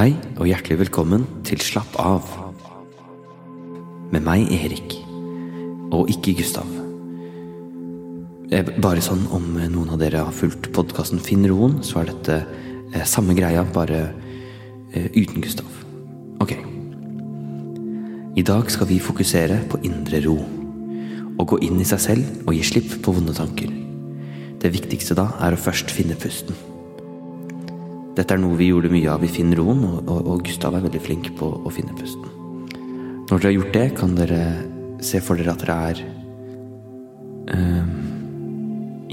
Hei og hjertelig velkommen til Slapp av. Med meg, Erik. Og ikke Gustav. Eh, Bare sånn om noen av dere har fulgt podkasten Finn roen, så er dette eh, samme greia, bare eh, uten Gustav. Ok. I dag skal vi fokusere på indre ro. Å gå inn i seg selv og gi slipp på vonde tanker. Det viktigste da er å først finne pusten. Dette er noe vi gjorde mye av i Finn roen, og, og, og Gustav er veldig flink på å finne pusten. Når dere har gjort det, kan dere se for dere at dere er ehm,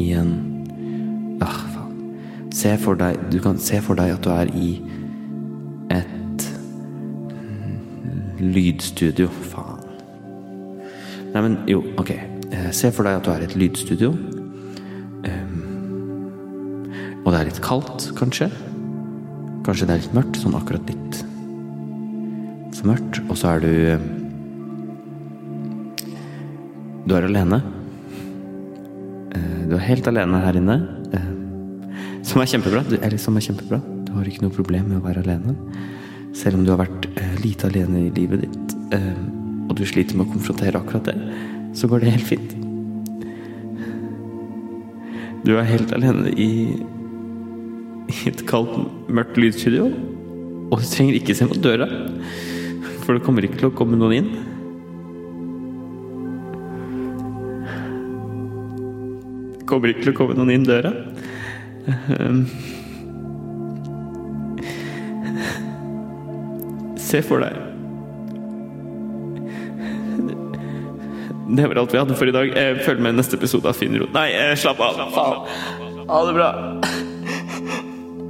i en Ah, faen. Se for deg Du kan se for deg at du er i et mm, lydstudio. Faen. Nei, men jo, ok. Eh, Se for deg at du er i et lydstudio. Ehm, og det er litt kaldt, kanskje. Kanskje det er litt mørkt, sånn akkurat litt for mørkt. Og så er du Du er alene. Eh, Du er helt alene her inne. eh, Som er kjempebra. Du, er kjempebra. Du har ikke noe problem med å være alene. Selv om du har vært eh, lite alene i livet ditt, og du sliter med å konfrontere akkurat det, så går det helt fint. Du er helt alene i i et kaldt, mørkt lydstudio. Og du trenger ikke se mot døra, for det kommer ikke til å komme noen inn. Det kommer ikke til å komme noen inn døra. Ehm. Se for deg Det var alt vi hadde for i dag. Følg med i neste episode av Finro. Nei, eh, slapp av. Ha det bra.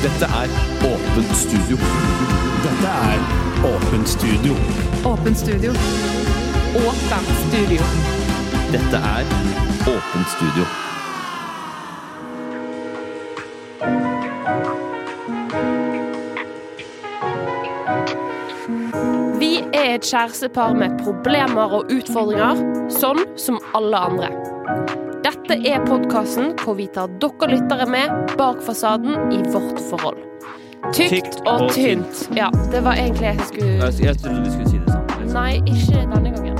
Dette er Åpent studio. Dette er Åpent studio. Åpent studio. Åpent studio. Dette er Åpent studio. Vi er et kjærestepar med problemer og utfordringer, sånn som alle andre. Dette er podkasten hvor vi tar dere lyttere med bak fasaden i vårt forhold. Tykt, og, tynt. Ja, det var egentlig jeg som skulle Jeg trodde du skulle si det sånn. Nei, ikke denne gangen.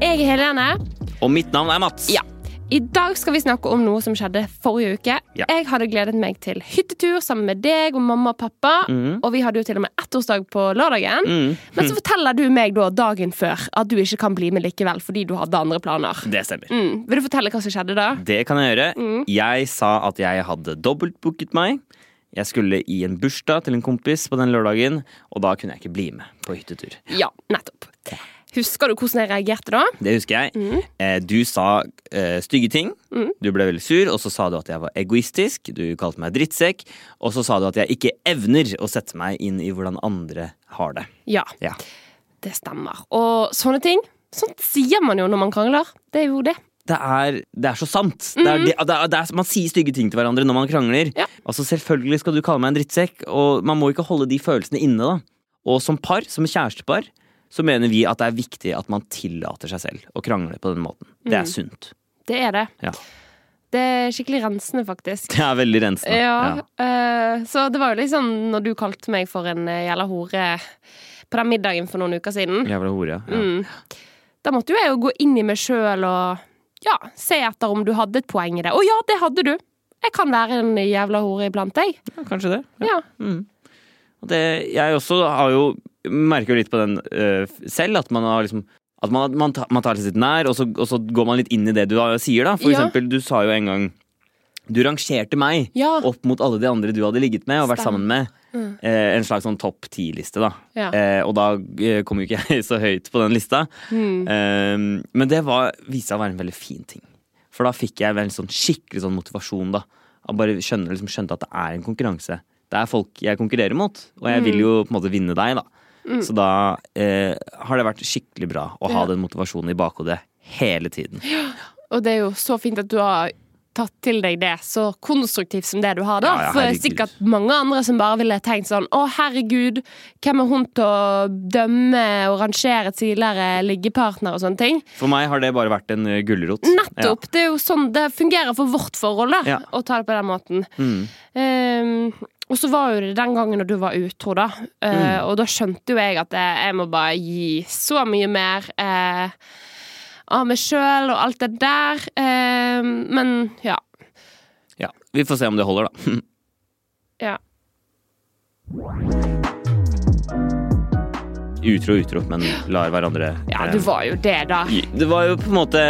Jeg er Helene. Og mitt navn er Mats. Ja. I dag skal vi snakke om noe som skjedde forrige uke. Ja. Jeg hadde gledet meg til hyttetur sammen med deg og mamma og pappa. Mm. Og vi hadde jo til og med ettårsdag på lørdagen. Mm. Men så forteller du meg da dagen før at du ikke kan bli med likevel fordi du hadde andre planer. Det stemmer. Mm. Vil du fortelle hva som skjedde da? Det kan jeg gjøre. Mm. Jeg sa at jeg hadde dobbeltbooket meg. Jeg skulle i en bursdag til en kompis på den lørdagen, og da kunne jeg ikke bli med på hyttetur. Ja, nettopp. Husker du hvordan jeg reagerte da? Det husker jeg. Mm. Eh, Du sa eh, stygge ting. Mm. Du ble veldig sur, og så sa du at jeg var egoistisk. Du kalte meg drittsekk. Og så sa du at jeg ikke evner å sette meg inn i hvordan andre har det. Ja, Ja. det stemmer. Og sånne ting, sånt sier man jo når man krangler. Det er jo det. Det er, det er så sant. Det er det, det er, det er, man sier stygge ting til hverandre når man krangler. Ja. Altså Selvfølgelig skal du kalle meg en drittsekk, og man må ikke holde de følelsene inne. da Og som par, som kjærestepar, så mener vi at det er viktig at man tillater seg selv å krangle på den måten. Det er sunt. Det er det. Ja. Det er skikkelig rensende, faktisk. Det er veldig rensende. Ja, ja. så det var jo liksom når du kalte meg for en eh, jævla hore på den middagen for noen uker siden. Jævla hore, ja. Mm. Da måtte jo jeg jo gå inn i meg sjøl og ja, se etter om du hadde et poeng i det. Og ja, det hadde du! Jeg kan være en jævla hore iblant, jeg. Ja, Kanskje det. Ja. Mm. det, jeg også har jo merker jo litt på den uh, selv, at man har liksom at man, man, tar, man tar seg litt nær, og så, og så går man litt inn i det du sier. da For Ja. eksempel, du sa jo en gang Du rangerte meg Ja. opp mot alle de andre du hadde ligget med og vært Stem. sammen med. Mm. Eh, en slags sånn topp ti-liste, da. Ja. Eh, og da eh, kom jo ikke jeg så høyt på den lista. Mm. Eh, men det var, viste seg å være en veldig fin ting. For da fikk jeg vel en sånn skikkelig sånn motivasjon, da. Jeg bare skjønner, liksom, skjønte at det er en konkurranse Det er folk jeg konkurrerer mot, og jeg vil jo på en måte vinne deg, da. Så da eh, har det vært skikkelig bra å ha Ja. den motivasjonen i bakhodet hele tiden. Og det er jo så fint at du har tatt til deg det så konstruktivt som det du har, da. Ja, ja, For det er sikkert mange andre som bare ville tenkt sånn Å, herregud, hvem er hun til å dømme og rangere tidligere liggepartner og sånne ting? For meg har det bare vært en eh, gulrot. Nettopp! Det er jo sånn det fungerer for vårt forhold, da. Ja. Å ta det på den måten. Ja. Mm. Ehm, og så var jo det den gangen når du var utro, da. Uh, Mm. Og da skjønte jo jeg at jeg, må bare gi så mye mer uh, av meg sjøl og alt det der. Uh, men ja. ja. Vi får se om det holder, da. ja. Utro, utro, men lar hverandre Ja, det du var jo det, da. Det var jo på en måte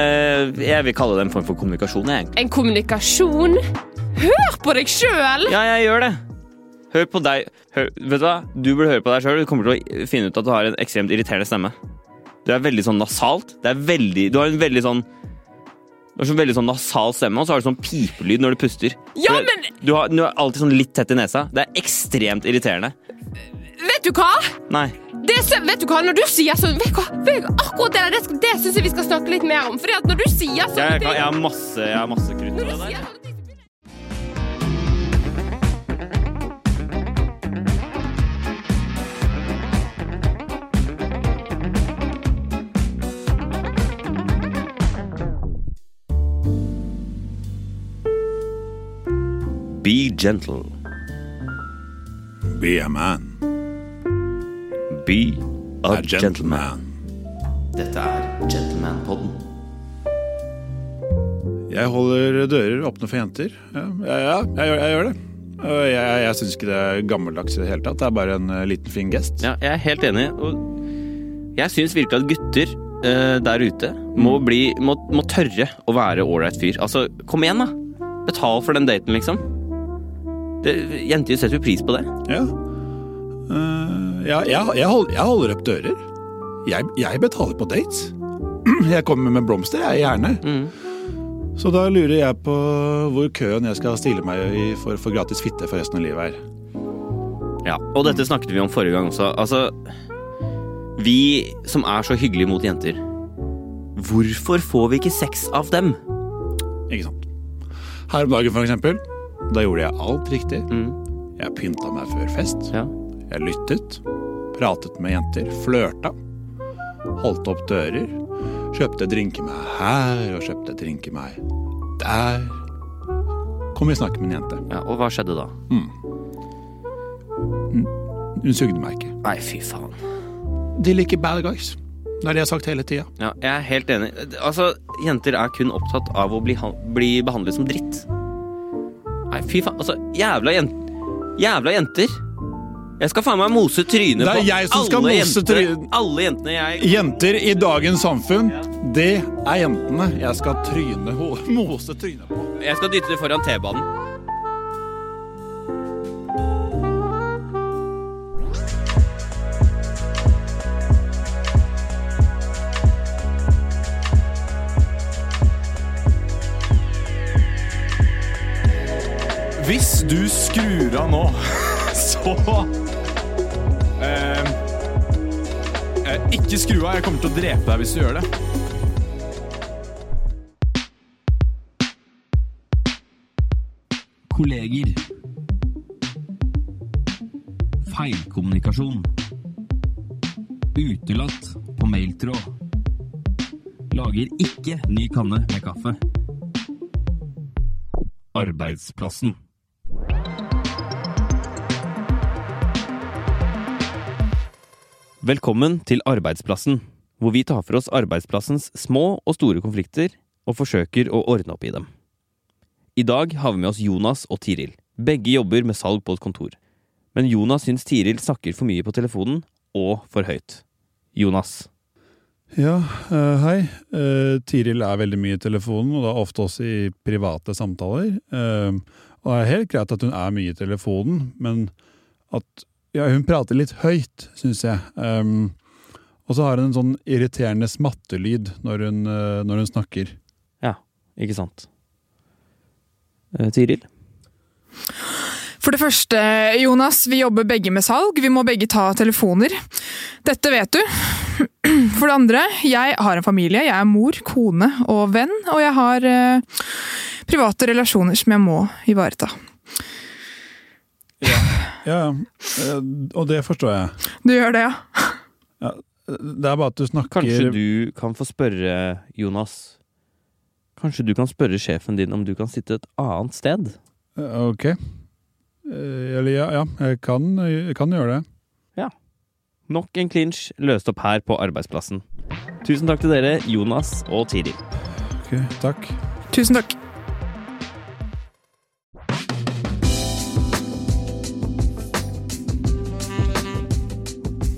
Jeg vil kalle det en form for kommunikasjon, jeg. En kommunikasjon? Hør på deg sjøl! Ja, jeg gjør det. Hør på deg. Hør, vet du hva? Du burde høre på deg sjøl. Du kommer til å finne ut at du har en ekstremt irriterende stemme. Du er veldig sånn nasalt. Det er veldig, du har en veldig sånn du har sånn veldig sånn nasal stemme, og så har du sånn pipelyd når du puster. Ja, For det- men- du, har, du er alltid sånn litt tett i nesa. Det er ekstremt irriterende. Vet du hva? Nei. Det, vet du hva? Når du sier sånn vet du hva? Vet du, Akkurat det der, det, det syns jeg vi skal snakke litt mer om. At når du sier sånne Jeg, jeg, jeg har masse, jeg har masse krutt på det der. Be gentle. Be a man. Be a, A gentleman. gentleman. Dette er Gentleman-podden. Jeg holder dører åpne for jenter. Ja, ja, ja jeg, gjør, jeg gjør det. Jeg, jeg, jeg syns ikke det er gammeldags i det hele tatt. Det er bare en eh, liten fin gest. Ja, jeg er helt enig. Og jeg syns virkelig at gutter uh, der ute må, bli, må, må tørre å være ålreit fyr. Altså, kom igjen, da. Betal for den daten, liksom. Det, jenter setter jo pris på det. Ja. Uh, ja jeg, jeg, hold, jeg holder opp dører. Jeg, jeg betaler på dates. Jeg kommer med blomster, jeg, gjerne. Så da lurer jeg på hvor køen jeg skal stille meg i for å få gratis fitte for resten av livet er. Ja, Og dette snakket vi om forrige gang også. Altså, vi som er så hyggelige mot jenter, hvorfor får vi ikke sex av dem? Ikke sant? Her om dagen, for eksempel. Da gjorde jeg alt riktig. Mm. Jeg pynta meg før fest. Ja. Jeg lyttet, pratet med jenter, flørta, holdt opp dører, kjøpte drinker meg her og kjøpte drinker meg der. Kom i snakk med en jente. ja, Og hva skjedde da? Hun sugde meg ikke. Nei, fy faen. De liker bad guys. Det er det jeg har sagt hele tida. Ja, jeg er helt enig. Altså, Jenter er kun opptatt av å bli, bli behandlet som dritt. Nei, fy faen. Altså, jævla, jen jævla jenter. Jeg skal faen meg mose trynet på alle trynet. Alle jentene jeg Jenter i dagens samfunn, det er jentene jeg skal tryne mose trynet på. Jeg skal dytte det foran T-banen. Du skrur av nå, så eh, eh, Ikke skru av. Jeg kommer til å drepe deg hvis du gjør det. Kolleger. Feilkommunikasjon. Utelatt på mailtråd. Lager ikke ny kanne med kaffe. Arbeidsplassen. Velkommen til Arbeidsplassen, hvor vi tar for oss arbeidsplassens små og store konflikter og forsøker å ordne opp i dem. I dag har vi med oss Jonas og Tiril. Begge jobber med salg på et kontor. Men Jonas syns Tiril snakker for mye på telefonen, og for høyt. Jonas. Ja, eh, hei. Eh, Tiril er veldig mye i telefonen, og da ofte også i private samtaler. Eh, og det er helt greit at hun er mye i telefonen, men at ja, hun prater litt høyt, syns jeg. Um, og så har hun en sånn irriterende smattelyd når hun, eh, når hun snakker. Ja, ikke sant. Uh, Tiril? For det første, Jonas, vi jobber begge med salg. Vi må begge ta telefoner. Dette vet du. For det andre, jeg har en familie. Jeg er mor, kone og venn. Og jeg har uh, private relasjoner som jeg må ivareta. Ja, ja. Eh, Og det forstår jeg. Du gjør det, ja? Det er bare at du snakker Kanskje du kan få spørre Jonas Kanskje du kan spørre sjefen din om du kan sitte et annet sted? Eh, Ok. Eh, Eller ja, ja jeg, kan, jeg kan gjøre det. Ja. Nok en clinch løst opp her på arbeidsplassen. Tusen takk til dere, Jonas og Tiril. Ok, takk. Tusen takk.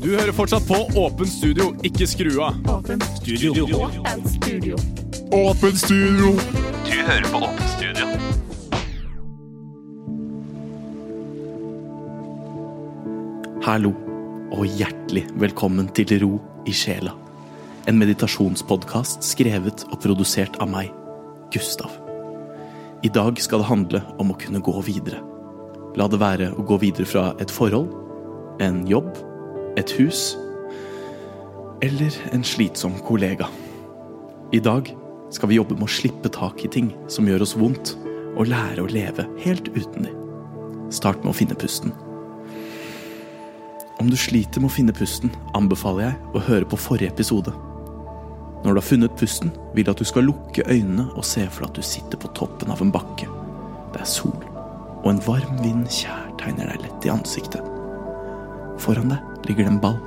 Du hører fortsatt på Åpen studio, ikke skru av. Studio. Åpen studio! Du hører på Åpen studio. Hallo, og hjertelig velkommen til Ro i sjela. En meditasjonspodkast skrevet og produsert av meg, Gustav. I dag skal det handle om å kunne gå videre. La det være å gå videre fra et forhold, en jobb, et hus eller en slitsom kollega. I dag skal vi jobbe med å slippe tak i ting som gjør oss vondt, og lære å leve helt uten de. Start med å finne pusten. Om du sliter med å finne pusten, anbefaler jeg å høre på forrige episode. Når du har funnet pusten, vil jeg at du skal lukke øynene og se for deg at du sitter på toppen av en bakke. Det er sol, og en varm vind kjærtegner deg lett i ansiktet. Foran deg ligger det en ball,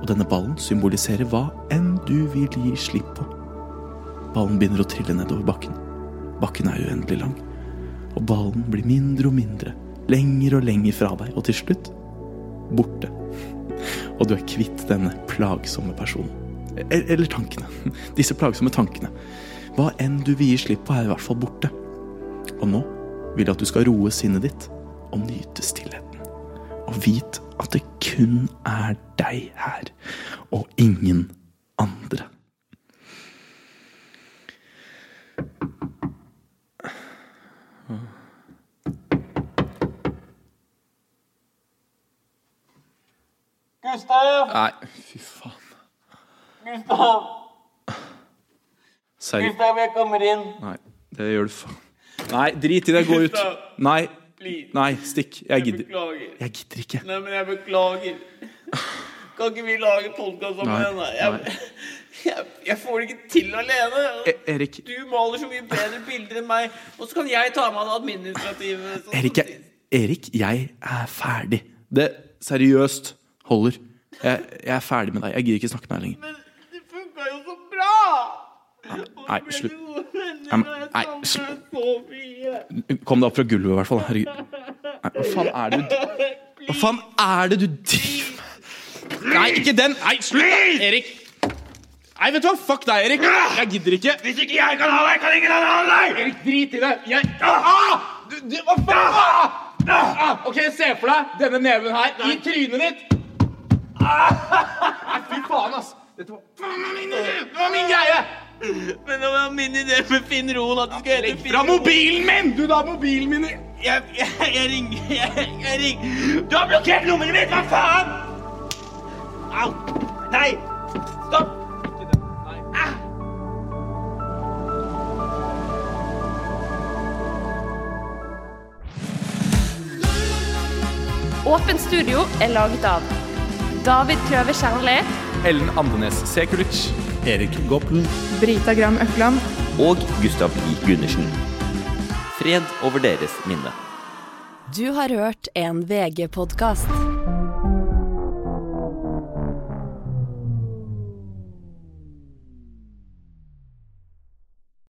og denne ballen symboliserer hva enn du vil gi slipp på. Ballen begynner å trille nedover bakken. Bakken er uendelig lang, og ballen blir mindre og mindre, lenger og lenger fra deg, og til slutt borte. Og du er kvitt denne plagsomme personen. E- Eller tankene. Disse plagsomme tankene. Hva enn du vil gi slipp på, er i hvert fall borte. Og nå vil jeg at du skal roe sinnet ditt og nyte stillheten. Og vit at det kun er deg her, og ingen andre. Gustav! Nei, fy faen. Gustav! Seriøst. Gustav, jeg kommer inn. Nei, det gjør du faen. Nei, drit i det. Gå ut. Nei, Please. nei, stikk. Jeg gidder. Beklager. Jeg gidder ikke. Nei, men jeg beklager. Kan ikke vi lage podkast sammen? igjen? Jeg, jeg, jeg får det ikke til alene. E Erik, Du maler så mye bedre bilder enn meg, og så kan jeg ta meg av det administrative. sånn Erik, jeg, Erik, jeg er ferdig. Det seriøst holder. Jeg, jeg er ferdig med deg. Jeg gidder ikke snakke med deg lenger. Men det funka jo så bra! Nei, slutt. Nei. Kom deg opp fra gulvet, i hvert fall. Herregud. Nei, hva faen er det du Hva faen er det du driver med? Nei, ikke den! Nei, slutt! Erik. Nei, vet du hva? Fuck deg, Erik. Jeg gidder ikke. Hvis ikke jeg kan ha deg, kan ingen ha deg! Erik, drit i det. Jeg ah! du, du, Hva faen? Ah! Ok, se for deg denne neven her i trynet ditt. Nei, fy faen, ass. Dette var, det var min greie. Men det var min idé med Finn Roen at du skal hete Finn Fra mobilen min! Du, da mobilen min Jeg, jeg, jeg ringer jeg, jeg ringer Du har blokkert nummeret mitt! Hva faen? Au! Nei! Stopp! Ah! Åpent studio er laget av David Kløver Kjernli, Ellen Andenes Sekulic. Erik Goppelen. Brita Gram Økland. Og Gustav I. Gundersen. Fred over deres minne. Du har hørt en VG-podkast.